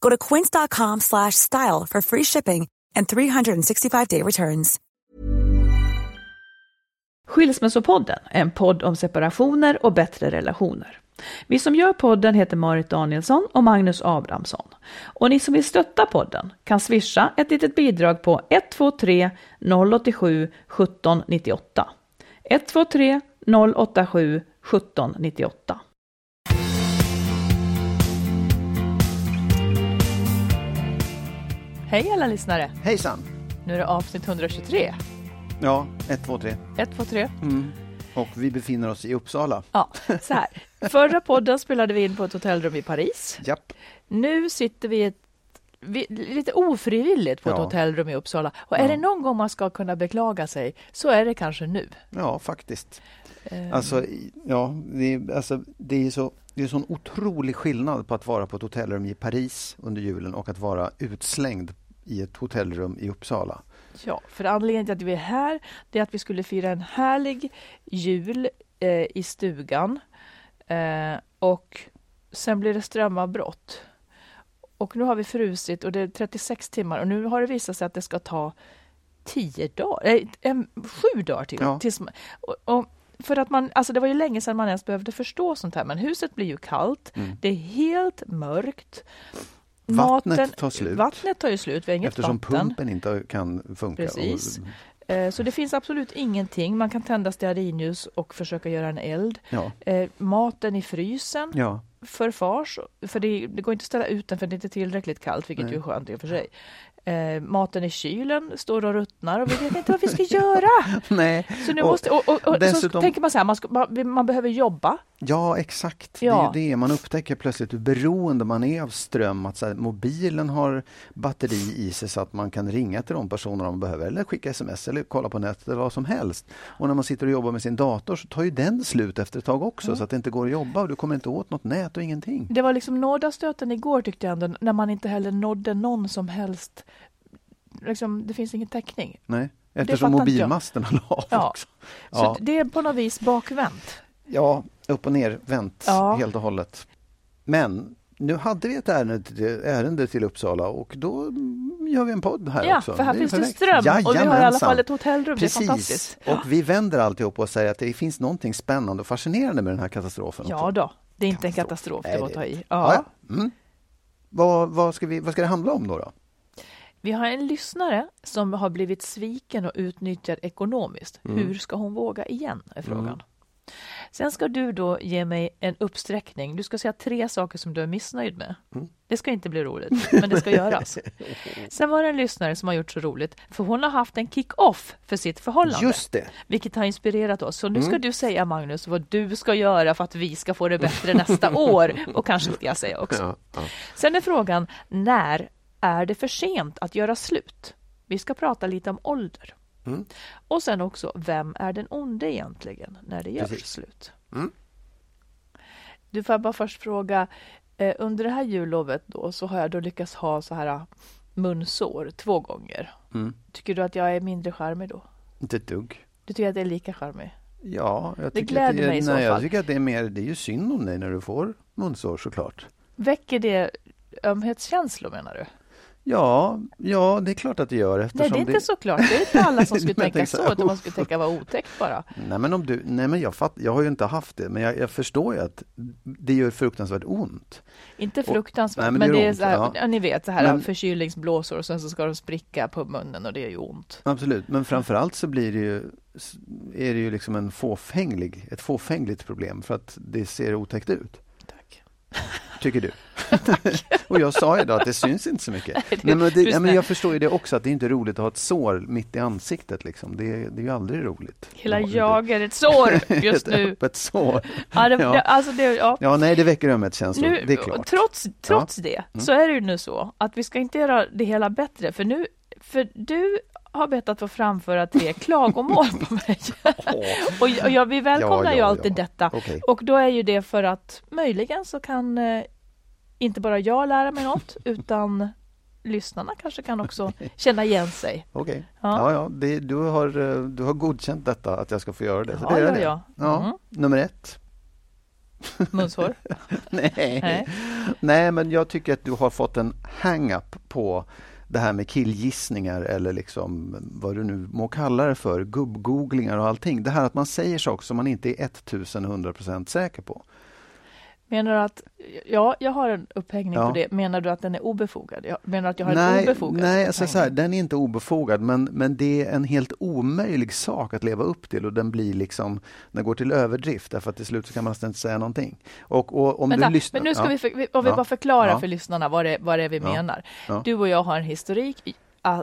Go to quince.com slash style for free shipping and 365-day returns. Skilsmässopodden är en podd om separationer och bättre relationer. Vi som gör podden heter Marit Danielsson och Magnus Abrahamsson. Och ni som vill stötta podden kan swisha ett litet bidrag på 123 087 1798. 123 087 1798. Hej alla lyssnare! Hejsan! Nu är det avsnitt 123. Ja, 1, 2, 3. 1, 2, 3. Mm. Och vi befinner oss i Uppsala. Ja, så här. Förra podden spelade vi in på ett hotellrum i Paris. Japp. Nu sitter vi, ett, vi lite ofrivilligt på ett Ja. hotellrum i Uppsala. Och är Ja. det någon gång man ska kunna beklaga sig så är det kanske nu. Ja, faktiskt. Eh, Alltså, ja, det är, alltså, det är så det är sån otrolig skillnad på att vara på ett hotellrum i Paris under julen och att vara utslängd i ett hotellrum i Uppsala. Ja, för anledningen till att vi är här det är att vi skulle fira en härlig jul eh, i stugan. Eh, och sen blir det strömavbrott. Och nu har vi frusit och det är 36 timmar och nu har det visat sig att det ska ta 10 dagar, eh, em, sju dagar till. Ja. tills och, och för att man, alltså det var ju länge sedan man ens behövde förstå sånt här, men huset blir ju kallt, Mm. det är helt mörkt. Vattnet tar slut. Vattnet tar ju slut, vi har inget Eftersom vatten. pumpen inte kan funka. Precis. Eh, Så det finns absolut ingenting. Man kan tända stearinljus och försöka göra en eld. ja, Eh, maten i frysen ja, förfars, för det, det går inte att ställa ut den för det är inte tillräckligt kallt, vilket Nej. ju är skönt i och för sig. Eh, maten i kylen står och ruttnar och vi vet inte vad vi ska göra. nej. Så nu Och måste, och, och, och så dessutom- tänker man så här, man, ska, man, man behöver jobba. Ja, exakt. Ja. Det är det. Man upptäcker plötsligt hur beroende man är av ström. Att så här, mobilen har batteri i sig så att man kan ringa till de personerna man behöver eller skicka sms eller kolla på nätet eller vad som helst. Och när man sitter och jobbar med sin dator så tar ju den slut efter ett tag också så att det inte går att jobba och du kommer inte åt något nät och ingenting. Det var liksom nådastöten igår tyckte jag ändå, när man inte heller nådde någon som helst, liksom, det finns ingen täckning. Nej, eftersom mobilmasterna la av Ja. också. Så Ja. det är på något vis bakvänt. Ja, upp och ner vänt Ja. helt och hållet. Men nu hade vi ett ärende till, ärende till Uppsala och då gör vi en podd här Ja, också. för här är finns det ström och vi har i alla Jajamensan. fall ett hotellrum. Det är Precis, fantastiskt. och vi vänder alltihop och säger att det finns någonting spännande och fascinerande med den här katastrofen. Ja också. då, det är inte en Katastrof. katastrof, det var det- att ta i. Ja. Ja. Ja, mm. vad, vad, ska vi, vad ska det handla om då? då? Vi har en lyssnare som har blivit sviken och utnyttjad ekonomiskt. Mm. Hur ska hon våga igen? är frågan. Sen ska du då ge mig en uppsträckning. Du ska säga tre saker som du är missnöjd med. Mm. Det ska inte bli roligt, men det ska göras. Sen var det en lyssnare som har gjort så roligt, för hon har haft en kick-off för sitt förhållande. Just det. Vilket har inspirerat oss. Så nu ska Mm. du säga Magnus vad du ska göra för att vi ska få det bättre nästa år. Och kanske ska jag säga också. Ja, ja. Sen är frågan, när är det för sent att göra slut? Vi ska prata lite om ålder. Mm. Och sen också, vem är den onde egentligen när det görs slut? Mm. Du får jag bara först fråga, eh, under det här jullovet då så har jag då lyckats ha så här munsår två gånger. Mm. Tycker du att jag är mindre charmig då? Inte ett dugg. Du tycker att jag är lika charmig? Ja, jag Det tycker gläder att det är, mig i så nej, Jag fall. tycker att det är mer, det är ju synd om dig när du får munsår såklart. Väcker det ömhetskänslor menar du? Ja, ja, det är klart att det gör eftersom Nej, det är inte så klart. Det är inte alla som skulle Men tänka så utan man skulle tänka vad otäckt bara. Nej men, om du, nej, men jag, fatt, jag har ju inte haft det, men jag, jag förstår ju att det gör fruktansvärt ont. Inte fruktansvärt, nej, men men, det gör det är så här, ja. ni vet så här Men- förkylningsblåsor och sen så ska de spricka på munnen och det är ju ont. Absolut, men framförallt så blir det ju, är det ju liksom en fåfänglig, ett fåfängligt problem för att det ser otäckt ut. Tycker du? och jag sa ju då att det syns inte så mycket. det- Nej, men du det, ja, men jag förstår ju det också att det är inte roligt att ha ett sår mitt i ansiktet. Liksom. Det, det är ju aldrig roligt. Hela Ja, det- jag är ett sår just ett nu. öppet sår. Ja, det, Ja. det, alltså det, ja. Ja, nej, det väcker ömhetskänslor. Nu, det är klart. Trots, trots det Mm. så är det ju nu så att vi ska inte göra det hela bättre för nu, för du har bett att få framföra tre klagomål på mig. och jag, jag, vi välkomnar Ja, ju ja, alltid ja. detta. Okej. Och då är ju det för att möjligen så kan eh, inte bara jag lära mig något utan lyssnarna kanske kan också känna igen sig. Okej. Ja. Ja, ja, det, du, har, eh, du har godkänt detta, att jag ska få göra det. Så Ja, det är ja, det. ja. ja. Mm. Nummer ett. Munsår. Nej. Nej. Nej, men jag tycker att du har fått en hang-up på det här med killgissningar eller liksom vad du nu må kalla det för, gubbgooglingar och allting. Det här att man säger saker som man inte är 1100% säker på. Menar du att, ja, jag har en upphängning Ja. på det. Menar du att den är obefogad? Menar att jag har en Nej, obefogad nej alltså så här, den är inte obefogad men, men det är en helt omöjlig sak att leva upp till och den blir liksom, den går till överdrift därför att till slut så kan man nästan inte säga någonting. Och, och om Vänta, du lyssnar... men nu ska ja. vi, för, om vi Ja. bara förklara för lyssnarna vad det, vad det är vi menar. Du och jag har en historik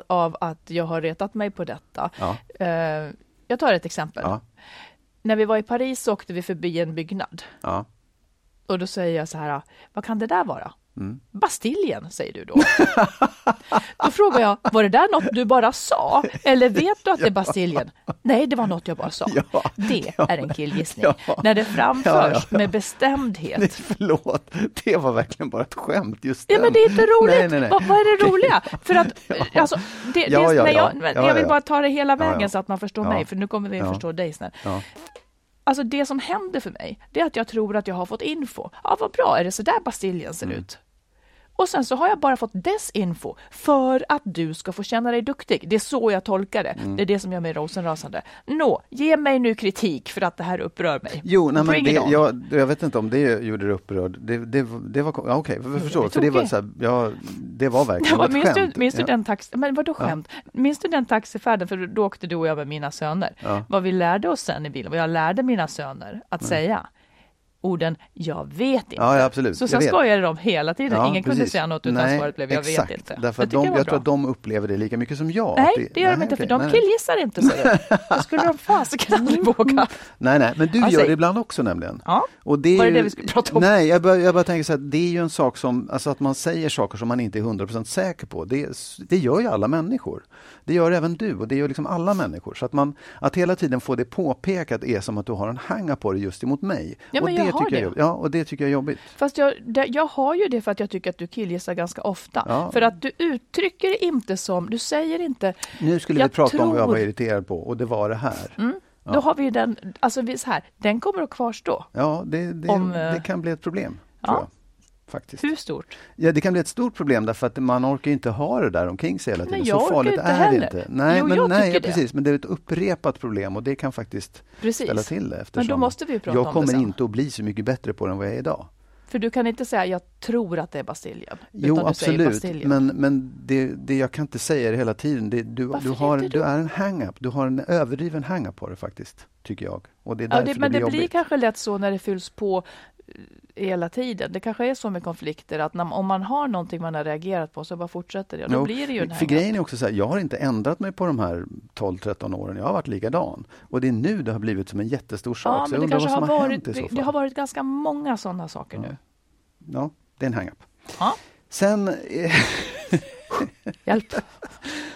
av att jag har retat mig på detta. Eh, jag tar ett exempel. När vi var i Paris så åkte vi förbi en byggnad. Och då säger jag så här, vad kan det där vara? Mm. Bastiljen, säger du då. då frågar jag, var det där något du bara sa? Eller vet du att det är Bastiljen? Nej, det var något jag bara sa. Ja. Det är en killgissning. Ja. När det framförs Ja, ja, ja. med bestämdhet. Nej, förlåt, det var verkligen bara ett skämt. Just Ja, men det är inte roligt. Nej, nej, nej. Vad, vad är det roliga? För att, Ja. alltså, det, det, Ja, ja, när ja. jag, Ja, jag vill ja. bara ta det hela vägen ja. så att man förstår Ja. mig, för nu kommer vi att Ja. förstå dig snäll. Alltså det som händer för mig, det är att jag tror att jag har fått info. Ja, vad bra, är det så där Bastiljen ser Mm. ut? Och sen så har jag bara fått desinfo för att du ska få känna dig duktig. Det är så jag tolkar det. Mm. Det är det som gör mig rosenrasande. Nå, ge mig nu kritik för att det här upprör mig. Jo, nej, men det, jag, jag vet inte om det gjorde dig upprörd. Det, det, det var, ja, okej, jag förstår. det För det var, så här, ja, det var verkligen Ja, ett minns du, skämt. minns du ja. den taxi... Men vadå skämt? Minns du den taxifärden? För då åkte du och jag med mina söner. Ja. Vad vi lärde oss sen i bilen, vad jag lärde mina söner att säga. Orden ”jag vet inte”. Ja, absolut. Så Jag sen skojade de hela tiden. Ja, Ingen kunde precis. säga något utan Nej, svaret blev ”jag exakt. vet inte”. Därför att de, jag tror att de upplever det lika mycket som jag. Nej, att det gör de inte, okej, för de killgissar inte. Så det. det skulle de fasiken aldrig våga. Nej, nej, men du Ja, gör det ibland också nämligen. Ja. Och det är Var det ju- det vi skulle prata om? Nej, jag bara, jag bara tänker så här, det är ju en sak som, alltså att man säger saker som man inte är 100% säker på. Det, det gör ju alla människor. Det gör även du och det gör liksom alla människor. Så att man, att hela tiden få det påpekat är som att du har en hanga på det just emot mig. Ja, och men har tycker det. Jag, ja, och det tycker jag är jobbigt. Fast jag, det, jag har ju det för att jag tycker att du killgissar ganska ofta. Ja. För att du uttrycker det inte som, du säger inte, Nu skulle vi prata om vad jag var tror- irriterad på och det var det här. då har vi den, alltså vi, så här, den kommer att kvarstå. Ja, det, det, Om, eh, det kan bli ett problem. ja. Faktiskt. Hur stort? Ja, det kan bli ett stort problem därför att man orkar inte ha det där omkring sig hela tiden. Nej, jag Så farligt inte är heller. det inte. Nej, Jo, men, jag nej ja, det. precis, men det är ett upprepat problem och det kan faktiskt Precis. ställa till det. Men då måste vi prata jag om kommer det inte att bli så mycket bättre på det än vad jag är idag. För du kan inte säga jag tror att det är Bastiljen. Jo, du absolut, men, men det, det jag kan inte säga det hela tiden. Det, du, Varför du, har, då? du är en hang-up. Du har en överdriven hang-up på det faktiskt, tycker jag. Och det är ja, det, men det det blir blir kanske lätt så när det fylls på hela tiden. Det kanske är så med konflikter att när, om man har någonting man har reagerat på så bara fortsätter det. Och då Jo, blir det ju en För hang-up. grejen är också så här, jag har inte ändrat mig på de här 12-13 åren. Jag har varit likadan. Och det är nu det har blivit som en jättestor sak. Ja, så jag det undrar vad som har varit, hänt i så fall. det har varit ganska många sådana saker nu. Ja, det är en hang-up. Ja, Sen, eh, hjälp.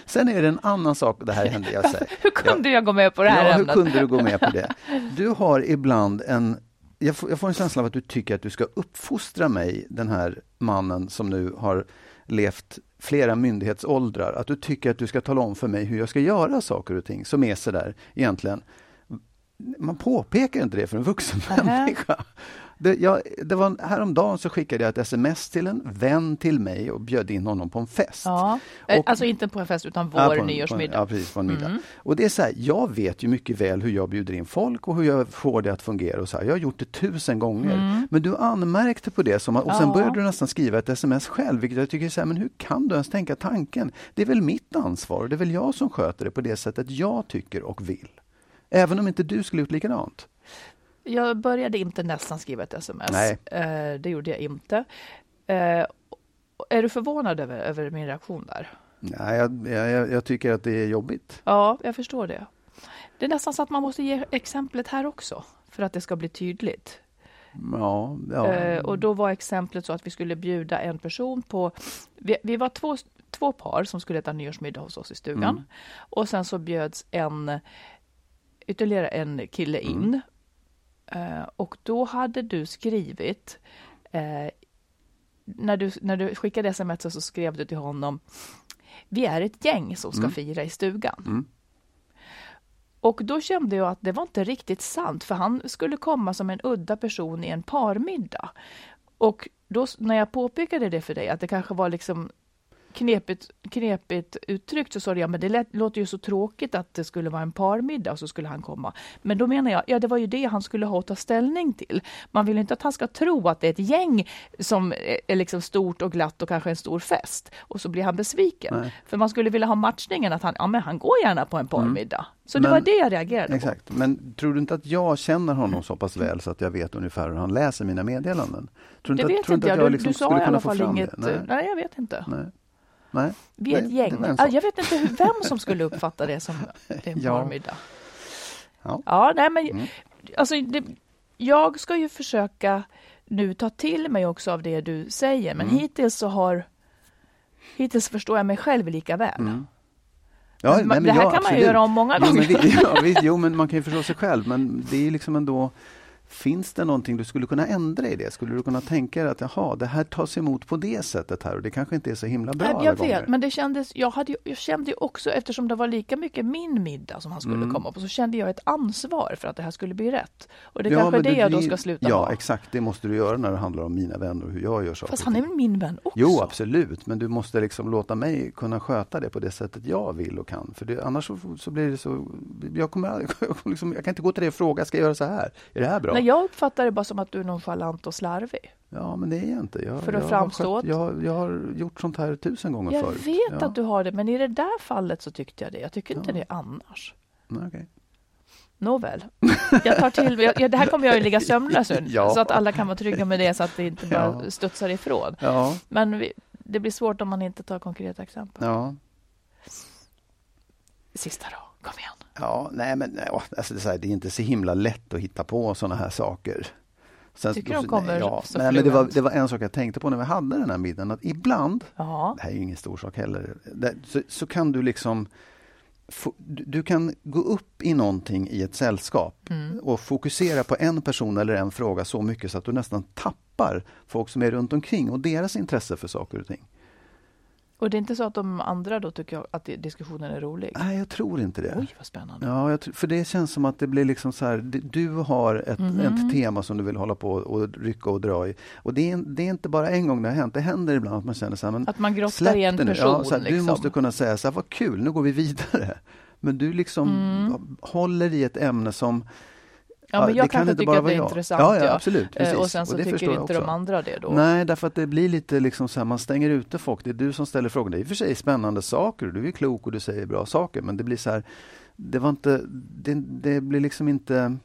sen är det en annan sak, det här hände jag säger. Hur kunde jag gå med på det här ja, hur ämnet? kunde du gå med på det? Du har ibland en jag får, jag får en känsla av att du tycker att du ska uppfostra mig, den här mannen som nu har levt flera myndighetsåldrar, att du tycker att du ska tala om för mig hur jag ska göra saker och ting som är sådär egentligen man påpekar inte det för en vuxen människa. Det, jag, det var, häromdagen så skickade jag ett sms till en vän till mig och bjöd in honom på en fest. Ja, eh, och, alltså inte på en fest utan vår ja, en, nyårsmiddag. ja, precis, på en middag. Mm. Och det är så här, jag vet ju mycket väl hur jag bjuder in folk och hur jag får det att fungera. Och så här. Jag har gjort det tusen gånger. Mm. Men du anmärkte på det som, och sen ja. började du nästan skriva ett sms själv, vilket jag tycker är så här, men hur kan du ens tänka tanken? Det är väl mitt ansvar, det är väl jag som sköter det på det sättet jag tycker och vill. Även om inte du skulle gjort likadant. Jag började inte nästan skriva ett sms. Nej. Eh, det gjorde jag inte. Eh, är du förvånad över, över min reaktion där? Nej, jag, jag, jag, tycker att det är jobbigt. Ja, jag förstår det. Det är nästan så att man måste ge exemplet här också för att det ska bli tydligt. Ja, ja. Eh, och då var exemplet så att vi skulle bjuda en person på... Vi, vi var två, två par som skulle äta nyårsmiddag hos oss i stugan. Mm. Och sen så bjöds en ytterligare en kille in. Mm. Uh, och då hade du skrivit, uh, när, du, när du skickade sms så skrev du till honom, vi är ett gäng som ska mm. fira i stugan. Mm. Och då kände jag att det var inte riktigt sant, för han skulle komma som en udda person i en parmiddag. Och då när jag påpekade det för dig, att det kanske var liksom knepigt, knepigt uttryckt så sa du, ja men det lät, låter ju så tråkigt att det skulle vara en parmiddag och så skulle han komma. Men då menar jag, ja det var ju det han skulle ha att ta ställning till. Man vill inte att han ska tro att det är ett gäng som är liksom stort och glatt och kanske en stor fest. Och så blir han besviken. Nej. För man skulle vilja ha matchningen att han, ja men han går gärna på en parmiddag. Mm. Så det men, var det jag reagerade exakt. på. Men tror du inte att jag känner honom så pass väl så att jag vet ungefär hur han läser mina meddelanden? Tror det inte, vet tror inte jag. jag du, liksom du sa i alla fall inget. Nej. nej. jag vet inte. Nej. Nej, Vi är ett gäng. jag vet inte hur, vem som skulle uppfatta det som en ja. parmiddag. Ja. ja, nej men mm. alltså, det, jag ska ju försöka nu ta till mig också av det du säger, men mm. hittills så har Hittills förstår jag mig själv lika väl. Mm. Ja, men, nej, men det här ja, kan absolut. man göra om många gånger. Jo men, ja, visst, jo, men man kan ju förstå sig själv, men det är liksom ändå Finns det någonting du skulle kunna ändra i det? Skulle du kunna tänka dig att jaha, det här tas emot på det sättet här och det kanske inte är så himla bra Jag vet, gånger. men det kändes, jag, hade, jag kände också, eftersom det var lika mycket min middag som han skulle mm. komma på, så kände jag ett ansvar för att det här skulle bli rätt. Och det är ja, kanske det jag då ska sluta Ja, ha. exakt. Det måste du göra när det handlar om mina vänner och hur jag gör saker. Fast han är väl min vän också? Jo, absolut. Men du måste liksom låta mig kunna sköta det på det sättet jag vill och kan. För det, annars så, så blir det så... Jag, kommer, liksom, jag kan inte gå till dig och fråga, ska jag göra så här? Är det här bra? Nej, jag uppfattar det bara som att du är nonchalant och slarvig. Ja, men det är jag inte. Jag, för att framstå? Jag, jag, har gjort sånt här tusen gånger jag förut. Jag vet ja. att du har det, men i det där fallet så tyckte jag det. Jag tycker inte det annars. Okay. Nåväl, jag tar till jag, Det här kommer jag att ligga sömnlös ja. så att alla kan vara trygga med det så att det inte bara ja. studsar ifrån. Ja. Men vi, det blir svårt om man inte tar konkreta exempel. Ja. Sista då, kom igen. Ja, nej men alltså det, är det är inte så himla lätt att hitta på sådana här saker. Sen, Tycker de kommer ja, så men, men det, var, det var en sak jag tänkte på när vi hade den här middagen, att ibland, ja. det här är ju ingen stor sak heller, det, så, så, kan du liksom du kan gå upp i någonting i ett sällskap mm. och fokusera på en person eller en fråga så mycket så att du nästan tappar folk som är runt omkring och deras intresse för saker och ting. Och det är inte så att de andra då tycker att diskussionen är rolig? Nej, jag tror inte det. Oj, vad spännande. Ja, för det känns som att det blir liksom så här, du har ett, mm -hmm. ett tema som du vill hålla på och rycka och dra i. Och det är, det är inte bara en gång det har hänt, det händer ibland att man känner så här, men Att man grottar i en person. Ja, här, liksom. Du måste kunna säga så här, vad kul, nu går vi vidare. Men du liksom mm. håller i ett ämne som Ja, men jag kan kanske tycker att det är jag. intressant. Ja, ja, absolut, precis. Och sen så och tycker inte de andra det då? Nej, därför att det blir lite liksom så här, man stänger ute folk. Det är du som ställer frågor. Det är i och för sig spännande saker du är klok och du säger bra saker, men det blir så här, det var inte, det, det blir liksom inte det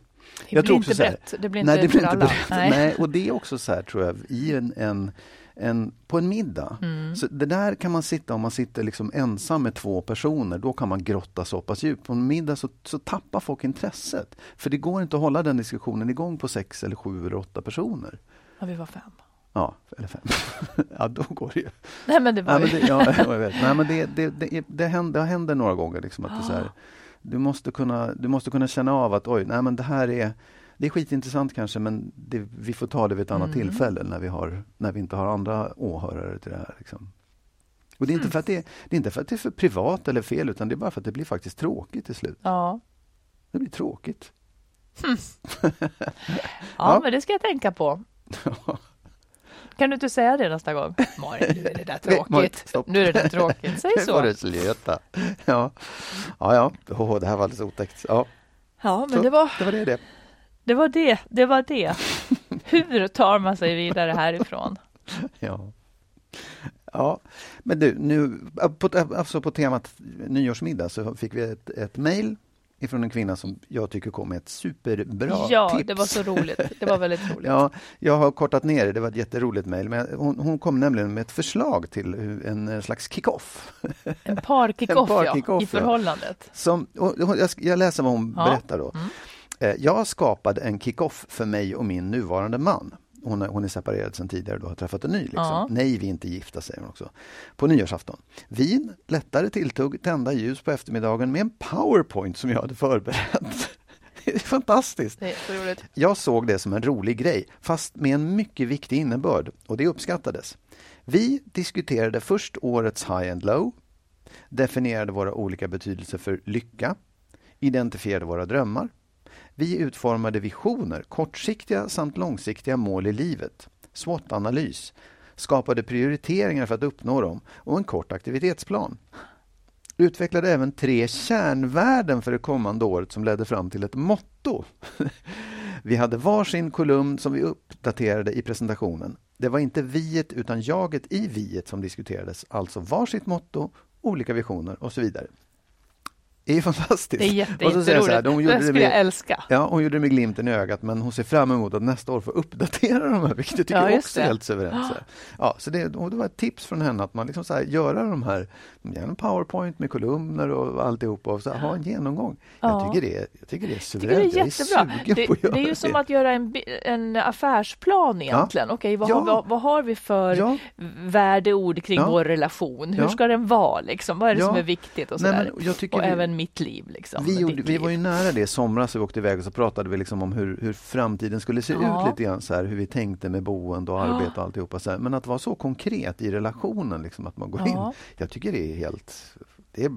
jag blir inte brett. Det blir inte nej, det blir inte. Brett. Nej. nej. och det är också så här, tror jag, i en, en en, på en middag. Mm. Så det där kan man sitta om man sitter liksom ensam med två personer. Då kan man grotta så pass djupt. På en middag så, så tappar folk intresset. För det går inte att hålla den diskussionen igång på sex eller sju eller åtta personer. Ja, vi var fem. Ja, eller fem. ja, då går det ju. Nej, men det var Nej, men det, ja, jag vet. Nej, men det, det, det, det, händer, det händer några gånger. Liksom, att det så här, ah. du, måste kunna, du måste kunna känna av att oj, nej, men det här är det är skitintressant kanske men det, vi får ta det vid ett annat mm. tillfälle när vi, har, när vi inte har andra åhörare till det här. Liksom. Och det är, inte för att det, är, det är inte för att det är för privat eller fel, utan det är bara för att det blir faktiskt tråkigt till slut. Ja. Det blir tråkigt. Ja, Ja. men det ska jag tänka på. Kan du inte säga det nästa gång? Malin, nu är det där tråkigt. stopp. Nu är det där tråkigt. Säg så. Ja, ja, ja. Åh, det här var alldeles otäckt. Ja, Ja, men så, det var det var det. det. Det. Var det. det var det. Hur tar man sig vidare härifrån? Ja. Ja, men du, nu, på, alltså på temat nyårsmiddag så fick vi ett, ett mejl ifrån en kvinna som jag tycker kom med ett superbra ja, tips. det var så roligt. Det var väldigt roligt. Ja, jag har kortat ner det, det var ett jätteroligt mejl. Men hon, hon kom nämligen med ett förslag till en slags kick-off. En par ja, kick-off, i ja. förhållandet. Som, och, jag, jag läser vad hon Ja. berättar då. Eh, Jag skapade en kick-off för mig och min nuvarande man. Hon är, hon är separerad sedan tidigare och har träffat en ny. Liksom. Ja. Nej, vi är inte gifta, säger hon också. På nyårsafton. Vin, lättare tilltugg, tända ljus på eftermiddagen med en powerpoint som jag hade förberett. Det är fantastiskt. Det är så. Jag såg det som en rolig grej, fast med en mycket viktig innebörd och det uppskattades. Vi diskuterade först årets high and low, definierade våra olika betydelser för lycka, identifierade våra drömmar. Vi utformade visioner, kortsiktiga samt långsiktiga mål i livet, SWOT-analys, skapade prioriteringar för att uppnå dem och en kort aktivitetsplan. Utvecklade även tre kärnvärden för det kommande året som ledde fram till ett motto. Vi hade varsin kolumn som vi uppdaterade i presentationen. Det var inte viet utan jaget i viet som diskuterades, alltså varsitt motto, olika visioner och så vidare. Det är ju fantastiskt. Det är jätte, Och så säger jag så här, de Det gjorde det skulle jag med, älska. Ja, hon gjorde det med glimten i ögat men hon ser fram emot att nästa år få uppdatera de här, vilket jag tycker Ja, är också det. helt suveränt. Så. Ja, så det, det var ett tips från henne att man liksom så här, göra de här, gärna powerpoint med kolumner och alltihopa och så här, ha en genomgång. Ja. Jag, tycker det är, jag tycker det är Jag tycker det är suveränt. Jag är jättebra. Det, det är ju som att göra en, en affärsplan egentligen. Okej, vad, Ja. har, vad, vad har vi för Ja. värdeord kring Ja. vår relation? Hur Ja. ska den vara? Liksom? Vad är det Ja. som är viktigt? Och, Nej, sådär? men jag tycker och även mitt liv. Liksom, Vi, gjorde, vi liv. var ju nära det i somras, vi åkte iväg och så pratade vi liksom om hur, hur framtiden skulle se Ja. ut lite grann, så här, hur vi tänkte med boende och arbete och alltihopa. Så här. Men att vara så konkret i relationen, liksom, att man går in. Jag tycker det är helt... Det är,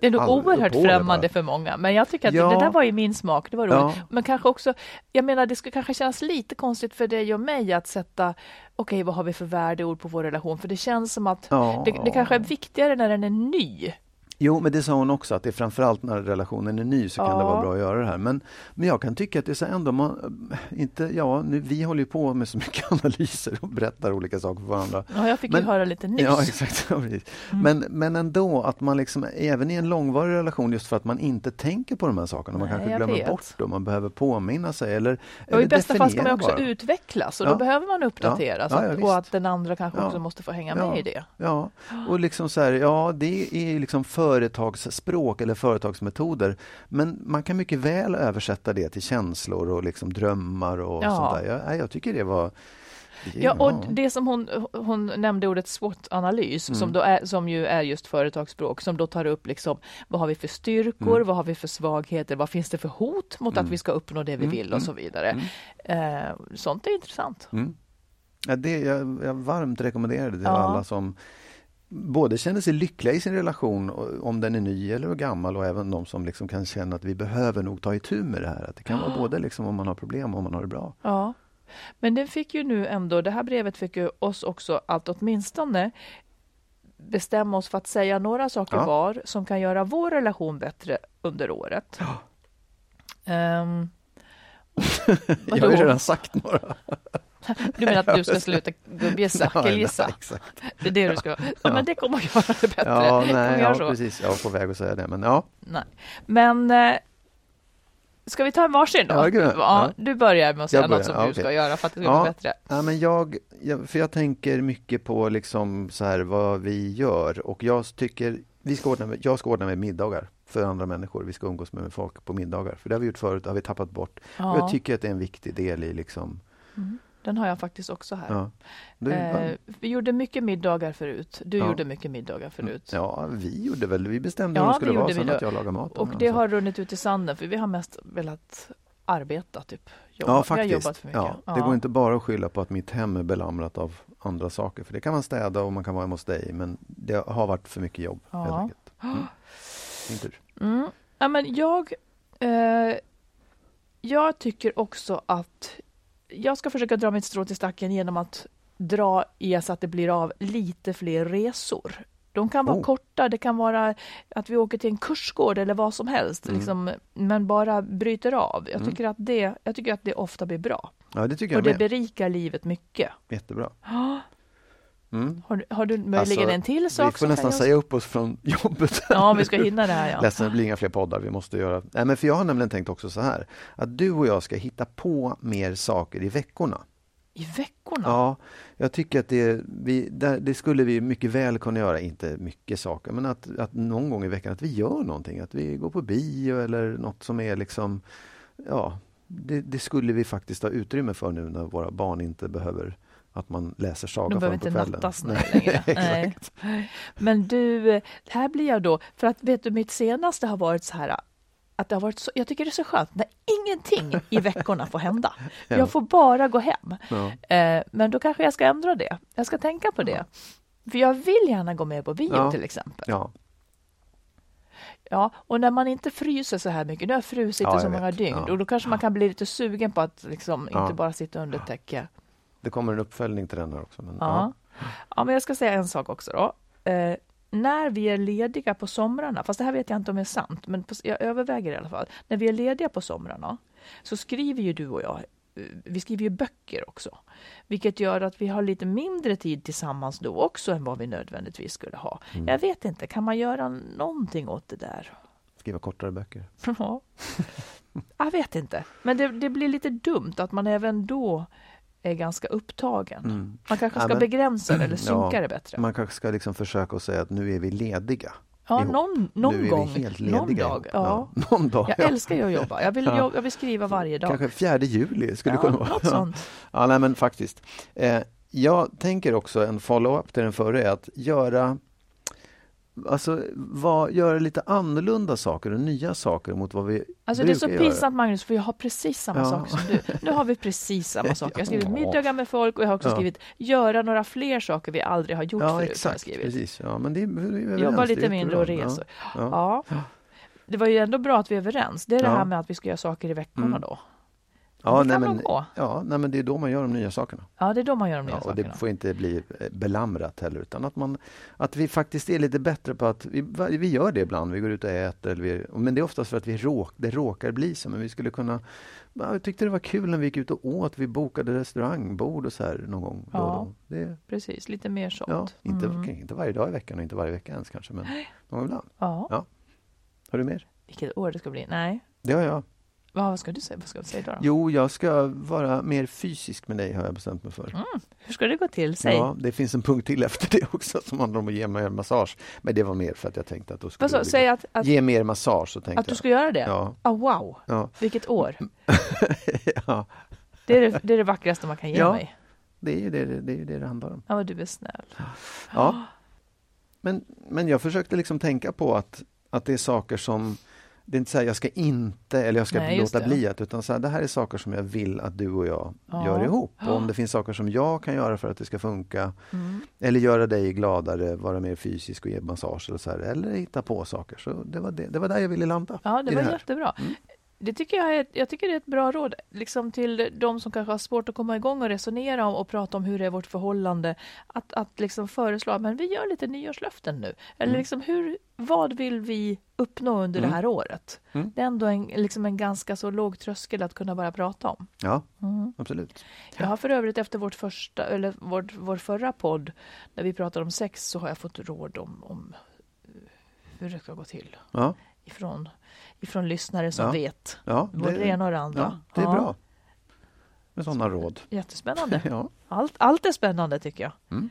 Det är nog oerhört främmande för många, men jag tycker att Ja. det där var i min smak. Det var roligt. Ja. Men kanske också, jag menar, det skulle kanske kännas lite konstigt för dig och mig att sätta, okej, vad har vi för värdeord på vår relation? För det känns som att Ja. det, det kanske är viktigare när den är ny. Jo, men det sa hon också, att det är framförallt när relationen är ny så kan Ja. det vara bra att göra det här. Men, men jag kan tycka att det är så ändå, man, inte, ja, nu, vi håller ju på med så mycket analyser och berättar olika saker för varandra. Ja, jag fick Men- ju höra lite nyss. Ja, exakt. Ja. Mm. Men, men ändå att man liksom, även i en långvarig relation, just för att man inte tänker på de här sakerna, man Nej, kanske glömmer vet. bort dem, man behöver påminna sig eller, Och eller I bästa fall ska man också bara. utvecklas och Ja. då behöver man uppdateras Ja, ja, och- att den andra kanske Ja. också måste få hänga Ja. med i det. Ja, och liksom så här, ja det är liksom företagsspråk eller företagsmetoder. Men man kan mycket väl översätta det till känslor och liksom drömmar och Ja. sånt där. Jag, jag tycker det var... Ja, och det som hon, hon nämnde ordet SWOT-analys, Mm. som, då är, som ju är just företagsspråk, som då tar upp liksom, vad har vi för styrkor, Mm. vad har vi för svagheter, vad finns det för hot mot att vi ska uppnå det vi Mm, vill och så vidare. Eh, sånt är intressant. Mm. Ja, det, jag, jag varmt rekommenderar det till Ja. alla som både känner sig lyckliga i sin relation, om den är ny eller gammal, och även de som liksom kan känna att vi behöver nog ta itu med det här. Att det kan vara både liksom om man har problem och om man har det bra. Ja. Men den fick ju nu ändå, det här brevet fick ju oss också att åtminstone bestämma oss för att säga några saker Ja. var som kan göra vår relation bättre under året. Ehm, Jag har ju redan sagt några. Du menar att du ska sluta gubbgissa, killgissa? Det är det du ska... Nej, men det kommer att göra det bättre. Ja, nej, ja, så. precis. Jag var på väg att säga det, men ja. Nej. Men eh, ska vi ta en varsin då? Ja, gud, ja. Du börjar med att säga något som ja, du okej. ska göra för att det ska Ja. bli bättre. Ja, men jag, jag, för jag tänker mycket på liksom så här vad vi gör och jag tycker vi ska ordna med, jag ska ordna med middagar för andra människor. Vi ska umgås med folk på middagar. För det har vi gjort förut, har vi tappat bort. Ja, jag tycker att det är en viktig del i liksom... den har jag faktiskt också här. Ja, du, Eh, vi gjorde mycket middagar förut. Du Ja. gjorde mycket middagar förut. ja, vi gjorde väl, vi bestämde hur det skulle vara sen att jag lagar maten. Och det har runnit ut i sanden för vi har mest velat arbeta, typ. Jobba. Ja, Vi har faktiskt. jobbat för mycket. Ja, det går inte bara att skylla på att mitt hem är belamrat av andra saker. För det kan man städa och man kan vara hemma hos dig. Men det har varit för mycket jobb. Ja. Helt enkelt. Mm. Din tur. Mm. Ja, men jag, eh, jag tycker också att jag ska försöka dra mitt strå till stacken genom att dra i så att det blir av lite fler resor. De kan vara Oh. korta, det kan vara att vi åker till en kursgård eller vad som helst, Mm. liksom, men bara bryter av. Jag Mm. tycker, att det, jag tycker att det ofta blir bra. Ja, det tycker Och jag det med. berikar livet mycket. Jättebra. Ja, Mm. Har, du- har du möjligen Alltså, en till Vi sak? får som nästan kan säga upp oss från jobbet. Ja, vi ska hinna det här. Ja. Ledsen, det blir inga fler poddar vi måste göra. Nej, men för jag har nämligen tänkt också så här. Att du och jag ska hitta på mer saker i veckorna. I veckorna? Ja, jag tycker att det, vi, där, det skulle vi mycket väl kunna göra. Inte mycket saker, men att, att någon gång i veckan att vi gör någonting. Att vi går på bio eller något som är liksom... Ja, det, det skulle vi faktiskt ha utrymme för nu när våra barn inte behöver att man läser saga De för behöver dem på inte kvällen. nattas nu Nej, längre. exakt. Nej. Men du, eh, här blir jag då, för att vet du, mitt senaste har varit så här att det har varit så, jag tycker det är så skönt när ingenting i veckorna får hända. Ja. Jag får bara gå hem. Ja. Eh, men då kanske jag ska ändra det. Jag ska tänka på det. För jag vill gärna gå med på bio till exempel. Ja, Ja, och när man inte fryser så här mycket, nu har jag frusit Ja, i så många vet. dygn Ja. och då kanske man kan bli lite sugen på att liksom Ja. inte bara sitta under täcke. det kommer en uppföljning till den här också. Men, Ja. ja, men jag ska säga en sak också då. Eh, när vi är lediga på somrarna, fast det här vet jag inte om är sant, men på, jag överväger i alla fall. När vi är lediga på somrarna så skriver ju du och jag, eh, vi skriver ju böcker också. Vilket gör att vi har lite mindre tid tillsammans då också än vad vi nödvändigtvis skulle ha. Mm. Jag vet inte, kan man göra någonting åt det där? Skriva kortare böcker. Ja. Jag vet inte, men det, det blir lite dumt att man även då är ganska upptagen. Mm. Man kanske Ja, ska men- begränsa det eller synka Ja, det bättre. Man kanske ska liksom försöka att säga att nu är vi lediga. Ja, ihop. någon, någon gång. någon dag. ihop. Ja. Någon dag. Jag ja. älskar ju att jobba. Jag vill, Ja. jag, jag vill skriva varje dag. Kanske fjärde juli skulle ja, kunna vara. något sånt. Ja, nej, men faktiskt. Eh, jag tänker också en follow-up till den förra är att göra Alltså vad, göra lite annorlunda saker och nya saker mot vad vi Alltså det är så pinsamt Magnus, för jag har precis samma Ja. sak som du. Nu har vi precis samma sak. Jag har skrivit middagar med folk och jag har också Ja. skrivit göra några fler saker vi aldrig har gjort Ja, förut. Exakt. skrivit. Precis. Ja, men det är. Jobba Det lite mindre och resor. Ja. Ja. Det var ju ändå bra att vi är överens. Det är det här med att vi ska göra saker i veckorna Mm. då. Ja, det nej, kan men, gå. ja, nej, men det är då man gör de nya sakerna. Ja, det är då man gör de nya Ja, och sakerna. det får inte bli eh, belamrat heller utan att, man, att vi faktiskt är lite bättre på att vi, vi gör det ibland, vi går ut och äter. Eller vi, men det är oftast för att vi råk, det råkar bli så. Men vi skulle kunna, ja, jag tyckte det var kul när vi gick ut och åt, vi bokade restaurangbord och så här någon gång då Ja. då. Det, Precis, lite mer sånt. ja, inte, Mm. inte varje dag i veckan och inte varje vecka ens kanske, men någon gång ibland. Ja. Ja. Har du mer? Vilket år det ska bli. Nej. Det har jag. Vad vad ska du säga? Vad ska du säga då? då? Jo, jag ska vara mer fysisk med dig har jag bestämt mig för. Mm. Hur ska det gå till? Säg. Ja, det finns en punkt till efter det också som handlar om att ge mig en massage. Men det var mer för att jag tänkte att då skulle Vad så, det säg att, att, ge mer massage. Så tänkte att du ska göra det? Ja, Ah, wow, ja, vilket år. ja, Det är det, det är det vackraste man kan ge Ja. mig. det är ju det det, är det det handlar om. Ja, du är snäll. Ja. Men, men jag försökte liksom tänka på att, att det är saker som det är inte så här, jag ska inte eller jag ska Nej, låta det. bli att, utan så här, det här är saker som jag vill att du och jag Ja. gör ihop. Och om det finns saker som jag kan göra för att det ska funka, Mm. eller göra dig gladare, vara mer fysisk och ge massage eller så här, eller hitta på saker. Så det var, det, det var där jag ville landa. Ja, det var här. jättebra. Mm. Det tycker jag, är, jag tycker det är ett bra råd liksom till de som kanske har svårt att komma igång och resonera om och prata om hur det är vårt förhållande. Att, att liksom föreslå men vi gör lite nyårslöften nu. Eller Mm. liksom hur, vad vill vi uppnå under Mm. det här året? Mm. Det är ändå en, liksom en ganska så låg tröskel att kunna börja prata om. Ja, Mm. absolut. Jag har för övrigt efter vårt första, eller vårt, vår förra podd när vi pratade om sex så har jag fått råd om, om eh, hur det ska gå till Ja, ifrån, ifrån lyssnare som Ja. vet ja, både det ena och det andra. ja det är bra med sådana råd. Jättespännande. Ja. Allt, allt är spännande tycker jag. Mm.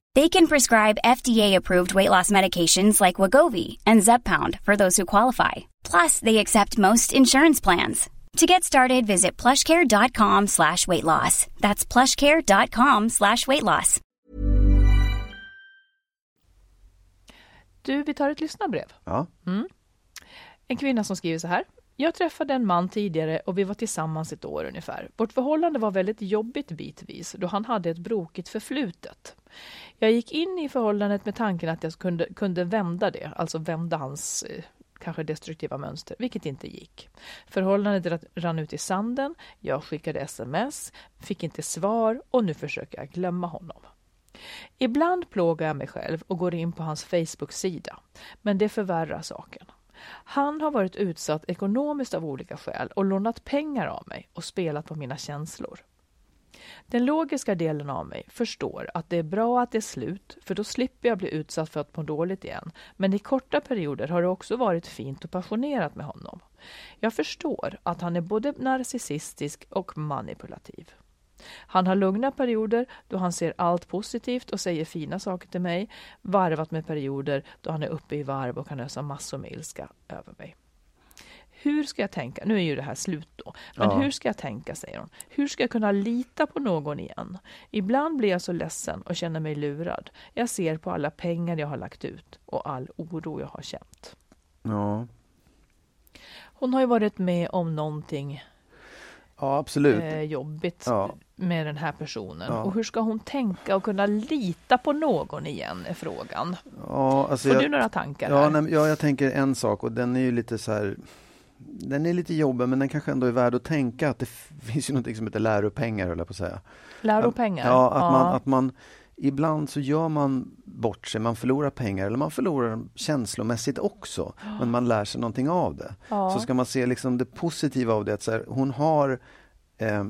They can prescribe FDA-approved weight loss medications like Wagovi and Zepbound for those who qualify. Plus, they accept most insurance plans. To get started, visit plushcare.com slash weight loss. That's plushcare.com slash weight loss. Du, vi tar ett lyssnarbrev. Ja. En kvinna som skriver så här. Jag träffade en man tidigare och vi var tillsammans ett år ungefär. Vårt förhållande var väldigt jobbigt bitvis då han hade ett brokigt förflutet. Jag gick in i förhållandet med tanken att jag kunde, kunde vända det, alltså vända hans eh, kanske destruktiva mönster, vilket inte gick. Förhållandet rann ut i sanden, jag skickade sms, fick inte svar och nu försöker jag glömma honom. Ibland plågar jag mig själv och går in på hans Facebook-sida, men det förvärrar saken. Han har varit utsatt ekonomiskt av olika skäl och lånat pengar av mig och spelat på mina känslor. Den logiska delen av mig förstår att det är bra att det är slut, för då slipper jag bli utsatt för att må dåligt igen. Men i korta perioder har det också varit fint och passionerat med honom. Jag förstår att han är både narcissistisk och manipulativ. Han har lugna perioder då han ser allt positivt och säger fina saker till mig, varvat med perioder då han är uppe i varv och kan ösa massor med ilska över mig. Hur ska jag tänka? Nu är ju det här slut då. Men Ja. hur ska jag tänka, säger hon. Hur ska jag kunna lita på någon igen? Ibland blir jag så ledsen och känner mig lurad. Jag ser på alla pengar jag har lagt ut och all oro jag har känt. Ja. Hon har ju varit med om någonting ja, absolut. eh, jobbigt Ja. med den här personen. Ja. Och hur ska hon tänka och kunna lita på någon igen är frågan. Ja, alltså Får jag, du några tankar ja, här? nej, ja, jag tänker en sak och den är ju lite så här den är lite jobbig men den kanske ändå är värd att tänka att det finns ju något som heter läropengar höll jag på att säga. Läropengar? Ja, att, Man, att man ibland så gör man bort sig, man förlorar pengar eller man förlorar känslomässigt också. Men man lär sig någonting av det. Ja. Så ska man se liksom det positiva av det, att så här, hon har eh,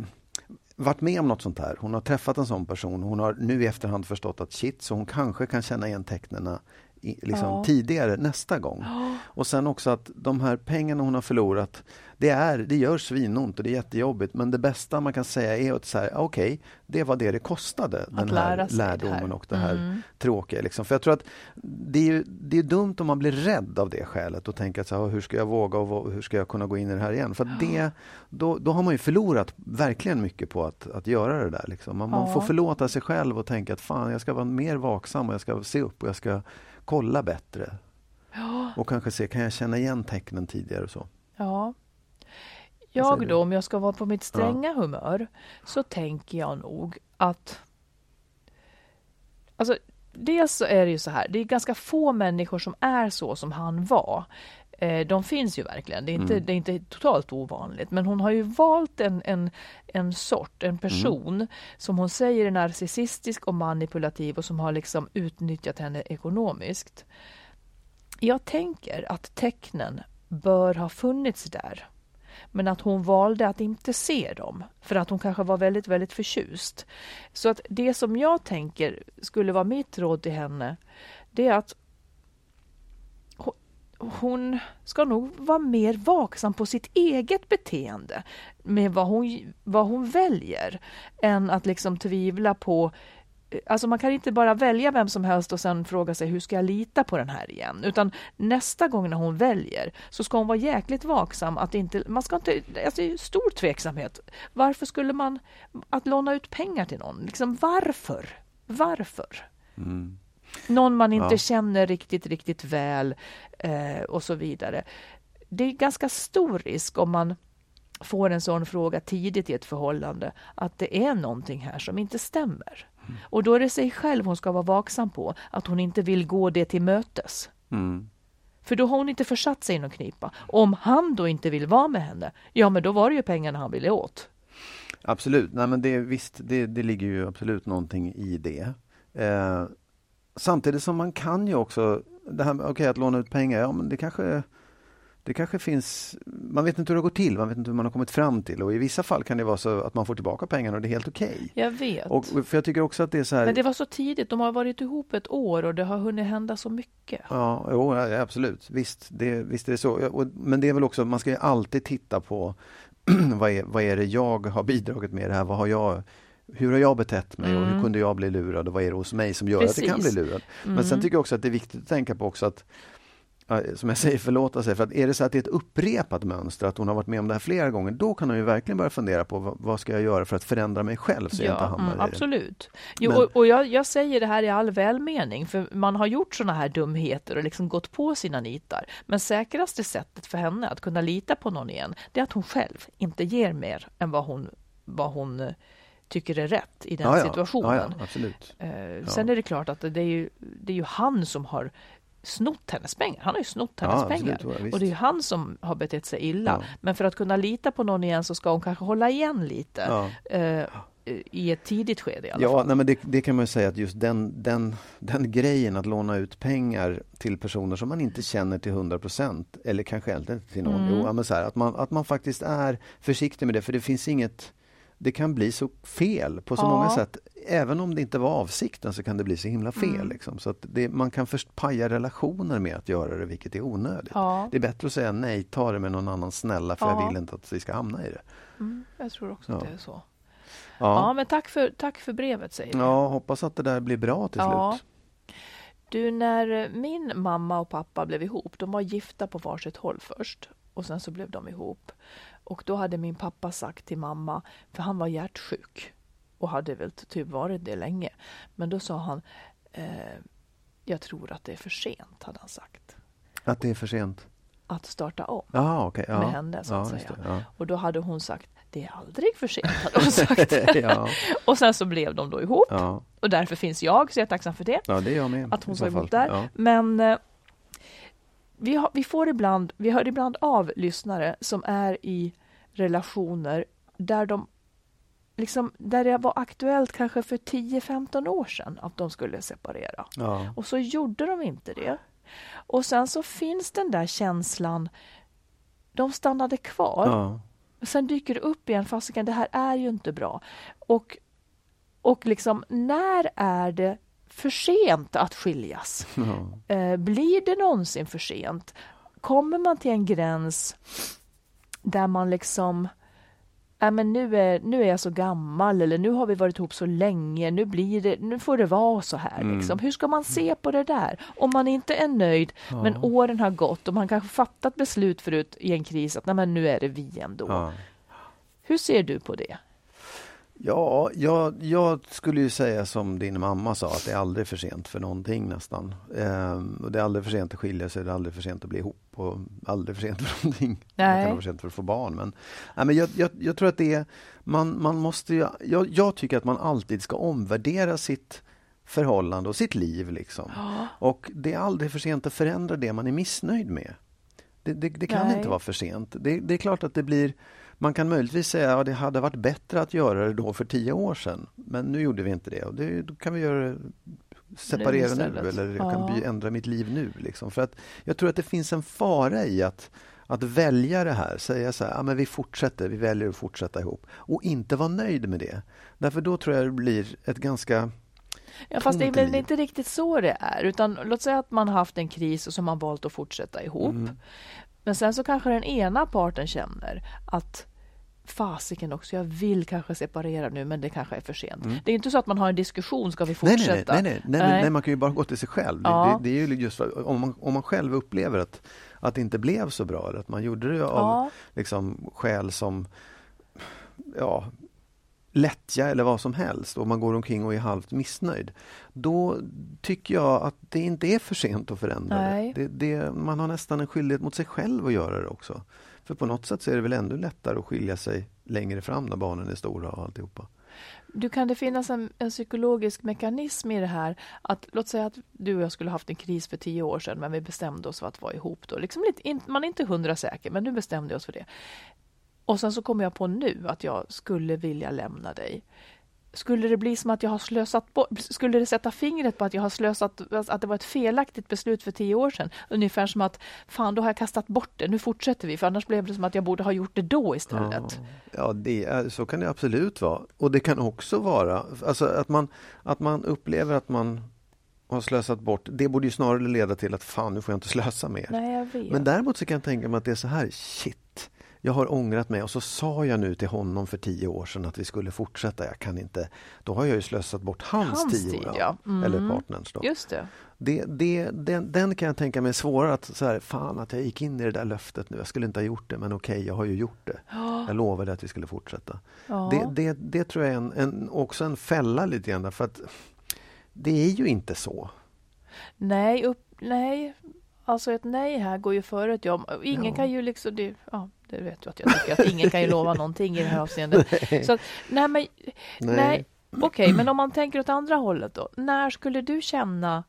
varit med om något sånt här. Hon har träffat en sån person. Hon har nu i efterhand förstått att shit, så hon kanske kan känna igen tecknena i, liksom Ja. tidigare nästa gång. Och sen också att de här pengarna hon har förlorat, det, är, det gör svinont och det är jättejobbigt. Men det bästa man kan säga är att säga, okej, det var det det kostade. den här det här. lärdomen och det här Mm. tråkiga. Liksom. För jag tror att det är, det är dumt om man blir rädd av det skälet och tänker att så här, hur ska jag våga och hur ska jag kunna gå in i det här igen? För att det, då, då har man ju förlorat verkligen mycket på att, att göra det där. Liksom. Man, man Ja. får förlåta sig själv och tänka att fan, jag ska vara mer vaksam och jag ska se upp och jag ska kolla bättre. Och kanske se, kan jag känna igen tecknen tidigare och så? Ja. Jag då, om jag ska vara på mitt stränga humör, så tänker jag nog att... Alltså, dels så är det ju så här, det är ganska få människor som är så som han var. Eh, De finns ju verkligen, det är inte, Mm. det är inte totalt ovanligt. Men hon har ju valt en, en, en sort, en person som hon säger är narcissistisk och manipulativ och som har liksom utnyttjat henne ekonomiskt. Jag tänker att tecknen bör ha funnits där. Men att hon valde att inte se dem för att hon kanske var väldigt, väldigt förtjust. Så att det som jag tänker skulle vara mitt råd till henne, det är att hon ska nog vara mer vaksam på sitt eget beteende med vad hon, vad hon väljer än att liksom tvivla på Alltså man kan inte bara välja vem som helst och sen fråga sig hur ska jag lita på den här igen? Utan nästa gång när hon väljer så ska hon vara jäkligt vaksam att inte, man ska inte, alltså stor tveksamhet. Varför skulle man, att låna ut pengar till någon, liksom varför? Varför? Mm. Någon man inte Ja. känner riktigt, riktigt väl eh, och så vidare. Det är ganska stor risk om man får en sån fråga tidigt i ett förhållande att det är någonting här som inte stämmer. Mm. Och då är det sig själv hon ska vara vaksam på, att hon inte vill gå det till mötes. Mm. För då har hon inte försatt sig i någon knipa. Om han då inte vill vara med henne, ja men då var det ju pengarna han ville åt. Absolut, nej men det, visst, det, det ligger ju absolut någonting i det. Eh, samtidigt som man kan ju också, det här med okej, att låna ut pengar, ja men det kanske det kanske finns, man vet inte hur det går till, man vet inte hur man har kommit fram till och i vissa fall kan det vara så att man får tillbaka pengarna och det är helt okej. Jag vet. Och För jag tycker också att det är så här, Men det var så tidigt, de har varit ihop ett år och det har hunnit hända så mycket. Ja, jo, ja, absolut. Visst, det, visst är det så. Men det är väl också, man ska ju alltid titta på vad, är, vad är det jag har bidragit med det här? Vad har jag, hur har jag betett mig och hur Mm. kunde jag bli lurad och vad är det hos mig som gör att det kan bli Precis. lurad? Men Mm. sen tycker jag också att det är viktigt att tänka på också att ja, som jag säger, förlåta sig. För att är det så att det är ett upprepat mönster, att hon har varit med om det här flera gånger, då kan hon ju verkligen börja fundera på vad, ska jag göra för att förändra mig själv så jag inte hamnar mm, i absolut. Jo, Men- och, och jag, jag säger det här i all välmening, för man har gjort såna här dumheter och liksom gått på sina nitar. Men säkraste sättet för henne att kunna lita på någon igen, det är att hon själv inte ger mer än vad hon, vad hon eh, tycker är rätt i den Ja, ja. situationen. Ja, ja, absolut. Eh, Sen är det klart att det är, ju, det är ju han som har snott hennes pengar. Han har ju snott Ja, hennes absolut, pengar. ja, visst. och det är ju han som har betett sig illa. Ja. Men för att kunna lita på någon igen så ska hon kanske hålla igen lite. Ja. Eh, I ett tidigt skede i alla Ja, fall. nej, men det, det kan man ju säga att just den, den, den grejen att låna ut pengar till personer som man inte känner till 100 procent eller kanske inte till någon. Mm. Jo, ja, men så här, att, man, att man faktiskt är försiktig med det för det finns inget det kan bli så fel på så Ja. många sätt. Även om det inte var avsikten så kan det bli så himla fel. Mm. Liksom. Så att det, man kan först paja relationer med att göra det, vilket är onödigt. Ja. Det är bättre att säga nej, ta det med någon annan snälla för Ja. jag vill inte att vi ska hamna i det. Mm, jag tror också att det är så. Ja, men tack för, tack för brevet säger vi. ja hoppas att det där blir bra till slut. Du, när min mamma och pappa blev ihop, de var gifta på varsitt håll först och sen så blev de ihop. Och då hade min pappa sagt till mamma, för han var hjärtsjuk och hade väl typ varit det länge. Men då sa han, eh, jag tror att det är för sent, hade han sagt, Att det är för sent. att starta om. Ja, okej. ja. Med henne, så att ja, säga. det, Ja. Och då hade hon sagt, det är aldrig för sent, hade hon sagt. och sen så blev de då ihop och därför finns jag, så jag är tacksam för det. ja, det är jag med. att hon sa emot där. Men eh, vi, har, vi får ibland, vi hör ibland av lyssnare som är i relationer där de liksom, där det var aktuellt kanske för 10-15 år sedan att de skulle separera. Ja. Och så gjorde de inte det. Och sen så finns den där känslan, de stannade kvar. Ja. Sen dyker det upp igen, fasiken det här är ju inte bra. Och, och liksom, när är det för sent att skiljas? Ja. Eh, blir det någonsin för sent? Kommer man till en gräns där man liksom äh, men nu, är, nu är jag så gammal eller nu har vi varit ihop så länge, nu, blir det, nu får det vara så här. Mm. Liksom. Hur ska man se på det där? Om man inte är nöjd, men åren har gått och man kanske fattat beslut förut i en kris att Nej, men nu är det vi ändå. Ja. Hur ser du på det? Ja, jag, jag skulle ju säga som din mamma sa, att det är aldrig för sent för någonting nästan. Ehm, och det är aldrig för sent att skilja sig, det är aldrig för sent att bli ihop och aldrig för sent för någonting. Det Nej. kan vara för sent för att få barn. Men, nej, men jag, jag, jag tror att det är, man, man måste ju, jag, tycker att man alltid ska omvärdera sitt förhållande och sitt liv. Liksom. Och det är aldrig för sent att förändra det man är missnöjd med. Det, det, det kan Nej. inte vara för sent. Det, det är klart att det blir man kan möjligtvis säga att det hade varit bättre att göra det då för tio år sedan. Men nu gjorde vi inte det. Och det då kan vi göra separera nu, istället. eller jag Ja. kan by, ändra mitt liv nu. Liksom. För att Jag tror att det finns en fara i att, att välja det här. Säga så här, ja, men vi fortsätter, vi väljer att fortsätta ihop. Och inte vara nöjd med det. Därför då tror jag det blir ett ganska Ja, fast det är väl inte riktigt så det är. Utan låt säga att man har haft en kris och så har man valt att fortsätta ihop. Mm. Men sen så kanske den ena parten känner att fasiken också, jag vill kanske separera nu men det kanske är för sent. Mm. Det är inte så att man har en diskussion, ska vi fortsätta? Nej, nej, nej, nej, nej, nej man kan ju bara gå till sig själv. Ja. Det, det, är ju just för, om, man, om man själv upplever att, att det inte blev så bra, eller att man gjorde det av ja. liksom, skäl som ja, lättja eller vad som helst och man går omkring och är halvt missnöjd. Då tycker jag att det inte är för sent att förändra det. Det, det. Man har nästan en skyldighet mot sig själv att göra det också. För på något sätt så är det väl ännu lättare att skilja sig längre fram när barnen är stora och alltihopa. Du, kan det finnas en, en, psykologisk mekanism i det här? Att, låt säga att du och jag skulle haft en kris för tio år sedan, men vi bestämde oss för att vara ihop då. Liksom lite, in, man är inte hundra säker, men nu bestämde vi oss för det. Och sen så kommer jag på nu att jag skulle vilja lämna dig. Skulle det bli som att jag har slösat bort, skulle det sätta fingret på att jag har slösat, att det var ett felaktigt beslut för tio år sedan? Ungefär som att, fan då har jag kastat bort det, nu fortsätter vi, för annars blev det som att jag borde ha gjort det då istället. Ja, ja det är, så kan det absolut vara. Och det kan också vara, alltså att man, att man upplever att man har slösat bort, det borde ju snarare leda till att fan nu får jag inte slösa mer. Nej, Men däremot så kan jag tänka mig att det är så här, shit, jag har ångrat mig och så sa jag nu till honom för tio år sedan att vi skulle fortsätta. Jag kan inte. Då har jag ju slösat bort hans, hans tio år. Ja. Mm. Eller partners. Då. Just det. Det, det, den, den, kan jag tänka mig är svårare att så här, fan att jag gick in i det där löftet nu. Jag skulle inte ha gjort det men okej, jag har ju gjort det. Jag lovade att vi skulle fortsätta. Oh. Det, det, det, tror jag är en, en, också en fälla lite grann för att det är ju inte så. Nej, upp, nej. Alltså ett nej här går ju före ett ja. Ingen ja. kan ju liksom... Det, ja. Det vet du att jag tycker, att ingen kan ju lova någonting i det här avseendet. nej. Så, nej, men, nej. nej Okej, okay, men om man tänker åt andra hållet då. När skulle du känna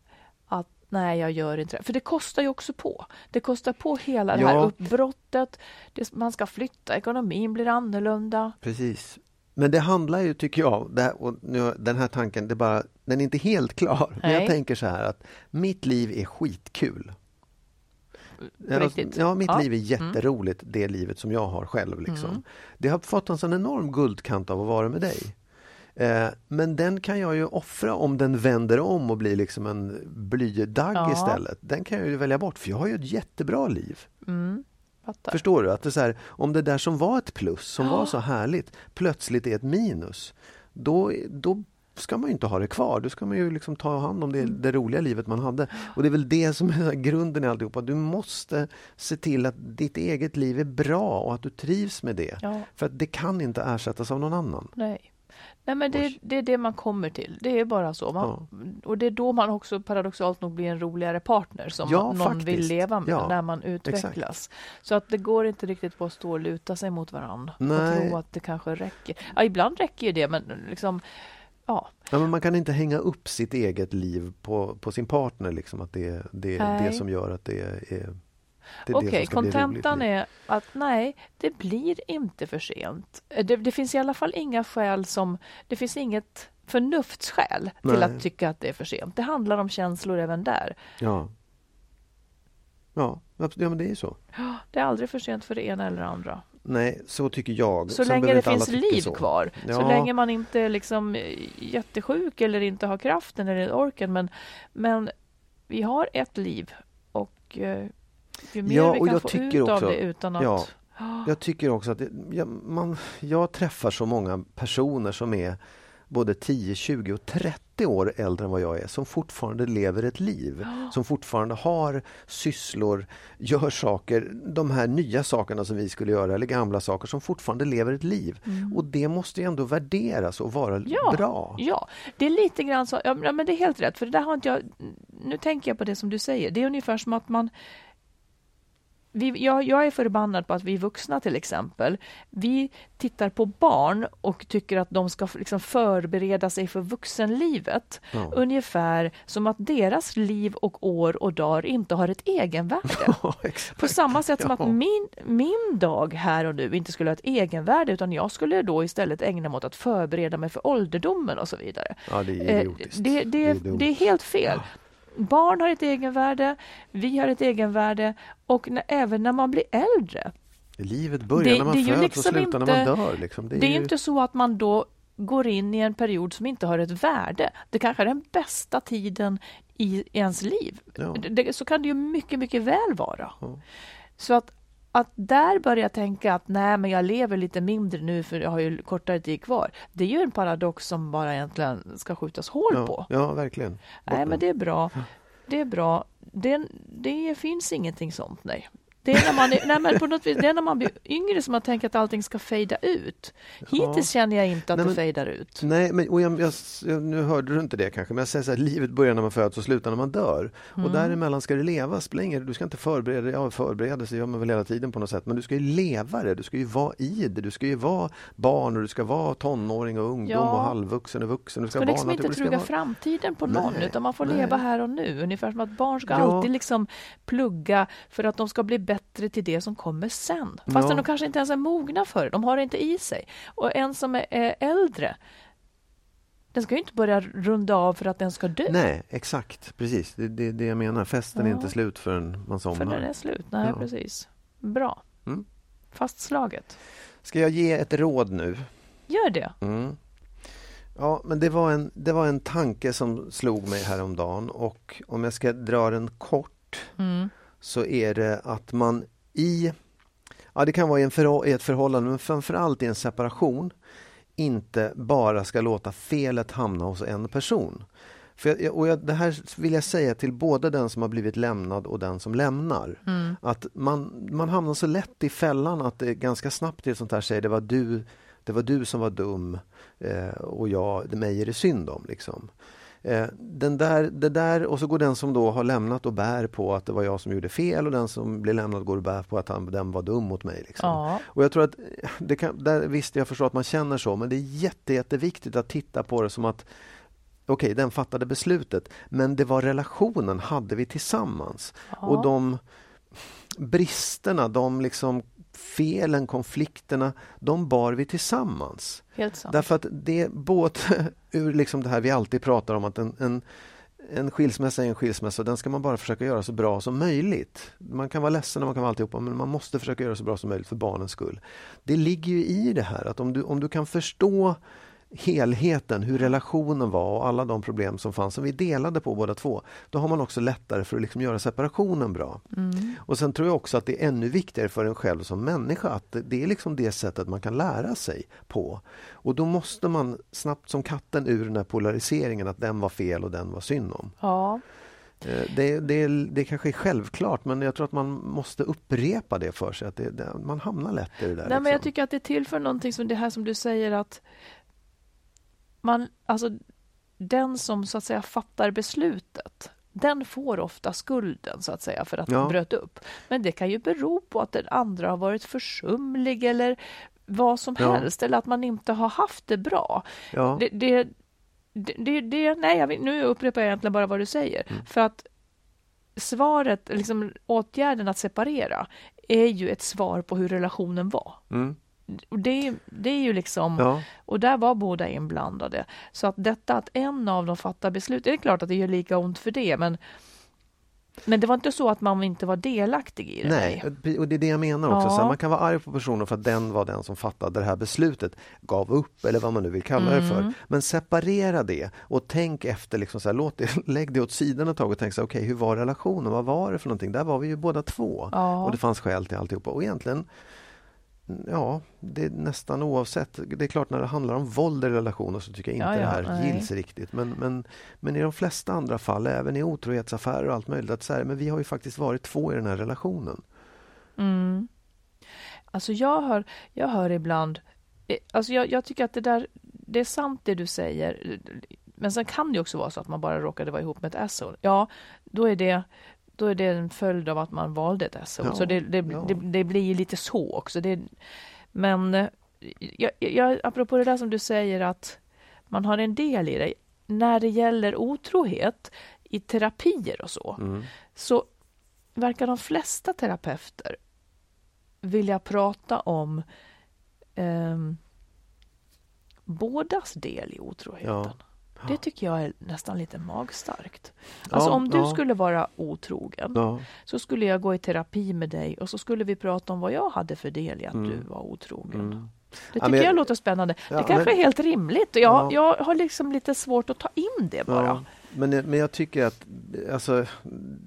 att nej, jag gör inte det? För det kostar ju också på. Det kostar på hela det här uppbrottet. Det, man ska flytta, ekonomin blir annorlunda. Precis. Men det handlar ju, tycker jag, här, och nu, den här tanken, det bara, den är inte helt klar. Nej. Men jag tänker så här att mitt liv är skitkul riktigt? Ja, mitt ja. liv är mm. jätteroligt, mm. det livet som jag har själv. Liksom. Mm. Det har fått en sån enorm guldkant av att vara med dig. Eh, men den kan jag ju offra om den vänder om och blir liksom en blydagg ja. istället. Den kan jag ju välja bort för jag har ju ett jättebra liv. Mm. Förstår du? Att det här, om det där som var ett plus, som ja. var så härligt, plötsligt är ett minus. Då, då ska man inte ha det kvar. Då ska man ju liksom ta hand om det, mm. det, roliga livet man hade. Och det är väl det som är grunden i alltihopa. Du måste se till att ditt eget liv är bra och att du trivs med det. Ja. För att det kan inte ersättas av någon annan. Nej. Nej men det, det, är det man kommer till. Det är bara så. Man, ja. Och det är då man också paradoxalt nog blir en roligare partner som ja, någon faktiskt. vill leva med ja, när man utvecklas. Exakt. Så att det går inte riktigt på att stå och luta sig mot varandra Nej. och tro att det kanske räcker. Ibland räcker det men liksom ja. ja men man kan inte hänga upp sitt eget liv på, på sin partner, liksom, att det, det är det som gör att det är Okej, okay, kontentan är att nej, det blir inte för sent. Det, det, finns i alla fall inga skäl som... Det finns inget förnuftsskäl nej. till att tycka att det är för sent. Det handlar om känslor även där. Ja. Ja, ja men det är så. Det är aldrig för sent för det ena eller det andra. Nej, så tycker jag. Så Sen länge det finns liv så. kvar. Ja. Så länge man inte är liksom jättesjuk eller inte har kraften eller orken. Men, men vi har ett liv och eh, ju mer ja, vi kan få ut också, av det utan att... Ja, jag tycker också att det, ja, man, jag träffar så många personer som är både 10, 20 och 30 år äldre än vad jag är som fortfarande lever ett liv. Som fortfarande har sysslor, gör saker, de här nya sakerna som vi skulle göra eller gamla saker som fortfarande lever ett liv. Mm. Och det måste ju ändå värderas och vara ja, bra. Ja, det är lite grann så, ja men det är helt rätt för det där har inte jag, nu tänker jag på det som du säger, det är ungefär som att man vi, jag, jag, är förbannad på att vi vuxna till exempel, vi tittar på barn och tycker att de ska liksom förbereda sig för vuxenlivet. Ja. Ungefär som att deras liv och år och dagar inte har ett egenvärde. Ja, på samma sätt som ja. att min, min dag här och nu inte skulle ha ett egenvärde utan jag skulle då istället ägna mig åt att förbereda mig för ålderdomen och så vidare. Ja, det, är eh, det, det, det, är helt fel barn har ett egenvärde, vi har ett egenvärde och när, även när man blir äldre. Livet börjar det, när man föds liksom och slutar inte, när man dör. Liksom. Det är, det är ju... inte så att man då går in i en period som inte har ett värde. Det kanske är den bästa tiden i ens liv. Ja. Det, så kan det ju mycket, mycket väl vara. Ja. Så att att där börja tänka att nej, men jag lever lite mindre nu för jag har ju kortare tid kvar. Det är ju en paradox som bara egentligen ska skjutas hål ja, på. Ja, verkligen. Nej, men det är bra. Det är bra. Det, det finns ingenting sånt, nej. Det är, när man, nej, men på något vis, det är när man blir yngre som man tänker att allting ska fejda ut. Hittills ja. känner jag inte att nej, men, det fejdar ut. Nej, men, och jag, jag, nu hörde du inte det kanske, men jag säger så här, livet börjar när man föds och slutar när man dör. Mm. Och däremellan ska det levas. Länge. Du ska inte förbereda dig, ja förberedelse gör man väl hela tiden på något sätt, men du ska ju leva det, du ska ju vara i det, du ska ju vara barn och du ska vara tonåring och ungdom ja. och halvvuxen och vuxen. Du ska, ska liksom inte truga vara... framtiden på någon, nej, utan man får nej. leva här och nu. Ungefär som att barn ska ja. alltid liksom plugga för att de ska bli bättre till det som kommer sen. Fast ja. de kanske inte ens är mogna för det. De har det inte i sig. Och en som är, äldre, den ska ju inte börja runda av för att den ska dö. Nej, exakt. Precis. Det är det, det, jag menar. Festen ja. är inte slut förrän man somnar. För den är slut. Nej, ja. precis. Bra. Mm. Fastslaget. Ska jag ge ett råd nu? Gör det. Mm. Ja, men det var, en, det var en tanke som slog mig häromdagen och om jag ska dra den kort mm. Så är det att man i, ja det kan vara i, en för, i ett förhållande men framförallt i en separation inte bara ska låta felet hamna hos en person. För jag, och jag, det här vill jag säga till både den som har blivit lämnad och den som lämnar. Mm. Att man, man hamnar så lätt i fällan att det ganska snabbt är sånt här säger det var du det var du som var dum eh, och jag, det mig är det synd om. Liksom. Eh, den där, det där, och så går den som då har lämnat och bär på att det var jag som gjorde fel och den som blir lämnad går och bär på att han, den var dum mot mig. Liksom. Ja. Och jag tror att, det kan, där, visst jag förstår att man känner så, men det är jätte, jätteviktigt att titta på det som att Okej, okay, den fattade beslutet, men det var relationen hade vi tillsammans. Ja. Och de bristerna, de liksom felen, konflikterna, de bar vi tillsammans. Därför att det både ur liksom det här vi alltid pratar om att en, en, en skilsmässa är en skilsmässa, den ska man bara försöka göra så bra som möjligt. Man kan vara ledsen och man kan vara alltihopa, men man måste försöka göra så bra som möjligt för barnens skull. Det ligger ju i det här att om du, om du kan förstå helheten, hur relationen var och alla de problem som fanns som vi delade på båda två. Då har man också lättare för att liksom göra separationen bra. Mm. Och sen tror jag också att det är ännu viktigare för en själv som människa att det är liksom det sättet man kan lära sig på. Och då måste man snabbt som katten ur den här polariseringen att den var fel och den var synd om. Ja. Eh, det, det, det kanske är självklart men jag tror att man måste upprepa det för sig. Att det, det, man hamnar lätt i det där. Nej, liksom. men jag tycker att det tillför någonting som det här som du säger att man, alltså, den som så att säga fattar beslutet den får ofta skulden så att säga för att ja. man bröt upp. Men det kan ju bero på att den andra har varit försumlig eller vad som ja. helst eller att man inte har haft det bra. Ja. Det, det, det, det, nej, jag, nu upprepar jag egentligen bara vad du säger. Mm. För att svaret, liksom åtgärden att separera är ju ett svar på hur relationen var. Mm och det, det är ju liksom, ja. och där var båda inblandade. Så att detta att en av dem fattar beslut, det är klart att det gör lika ont för det, men men det var inte så att man inte var delaktig i det? Nej, och det är det jag menar också. Ja. Så man kan vara arg på personen för att den var den som fattade det här beslutet, gav upp eller vad man nu vill kalla mm. det för. Mm. Men separera det och tänk efter, liksom så här, låt det, lägg det åt sidan ett tag och tänk så okej, okay, hur var relationen? Vad var det för någonting? Där var vi ju båda två ja. och det fanns skäl till alltihopa. Och egentligen Ja, det är nästan oavsett. Det är klart när det handlar om våld i relationer så tycker jag inte ja, ja, det här nej. gills riktigt. Men, men, men i de flesta andra fall, även i otrohetsaffärer och allt möjligt, att så men vi har ju faktiskt varit två i den här relationen. Mm. Alltså jag hör, jag hör ibland, eh, alltså jag, jag tycker att det där, det är sant det du säger. Men sen kan det också vara så att man bara råkade vara ihop med ett asshole. Ja, då är det då är det en följd av att man valde ett SO. Ja, så det, det, ja. det, det, blir lite så också. Det, men eh, jag, jag, apropå det där som du säger att man har en del i det. När det gäller otrohet i terapier och så, mm. så verkar de flesta terapeuter vilja prata om eh, bådas del i otroheten. Ja. Det tycker jag är nästan lite magstarkt. Alltså ja, om du ja. skulle vara otrogen ja. så skulle jag gå i terapi med dig och så skulle vi prata om vad jag hade för del i att mm. du var otrogen. Mm. Det tycker jag, jag låter spännande. det kanske men... är helt rimligt. Jag, jag har liksom lite svårt att ta in det bara. men, men jag tycker att alltså,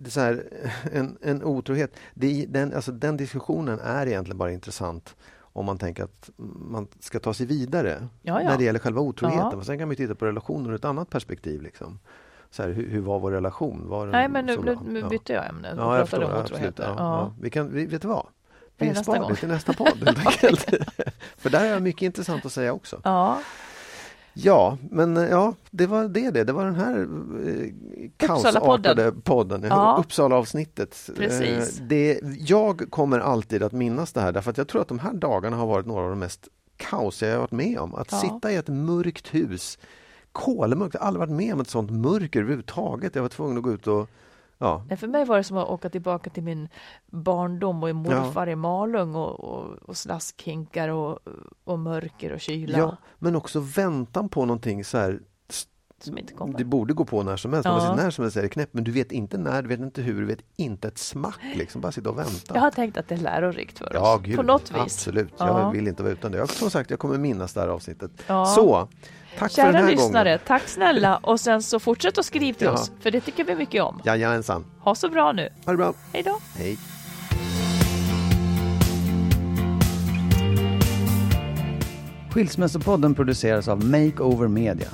det så här, en, en otrohet, det, den, alltså, den diskussionen är egentligen bara intressant om man tänker att man ska ta sig vidare Ja, ja. när det gäller själva otroheten. Ja. Sen kan man titta på relationer ur ett annat perspektiv. Liksom. Så här, hur, hur var vår relation? Var Nej, men nu, nu, nu bytte jag ämne och Ja, jag förstår. om otroheter. Vi kan, vi, vet du vad? Vi sparar det till nästa podd helt enkelt. För där har jag mycket intressant att säga också. Ja. Ja, men eh, ja, det var det det. Det var den här eh, kaosartade podden. Ja. Uppsala-avsnittet. Eh, det, jag kommer alltid att minnas det här därför att jag tror att de här dagarna har varit några av de mest kaosiga jag har varit med om. Att Ja. sitta i ett mörkt hus, kolmörkt, jag har aldrig varit med om ett sånt mörker överhuvudtaget. Jag var tvungen att gå ut och Ja, Nej, För mig var det som att åka tillbaka till min barndom och morfar i Malung och, och, och slaskhinkar och, och mörker och kyla ja, men också väntan på någonting så här som inte kommer. Det borde gå på när som helst. Man Ja. ja. när som helst är det knäppt, men du vet inte när, du vet inte hur, du vet inte ett smack. Liksom. Bara sitta och vänta. Jag har tänkt att det är lärorikt för Ja, oss. gud, på något vis. Absolut, Ja. jag vill inte vara utan det. Jag, som sagt, jag kommer minnas det här avsnittet. Ja. Så, tack för den Kära här lyssnare, gången. tack snälla och sen så fortsätt att skriva till Ja. oss för det tycker vi mycket om. Jajamensan. Ha så bra nu. Ha det bra. Hej då! Hej. Skilsmässopodden produceras av Makeover Media.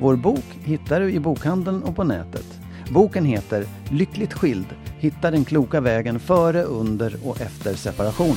Vår bok hittar du i bokhandeln och på nätet. Boken heter Lyckligt skild. Hitta den kloka vägen före, under och efter separationen.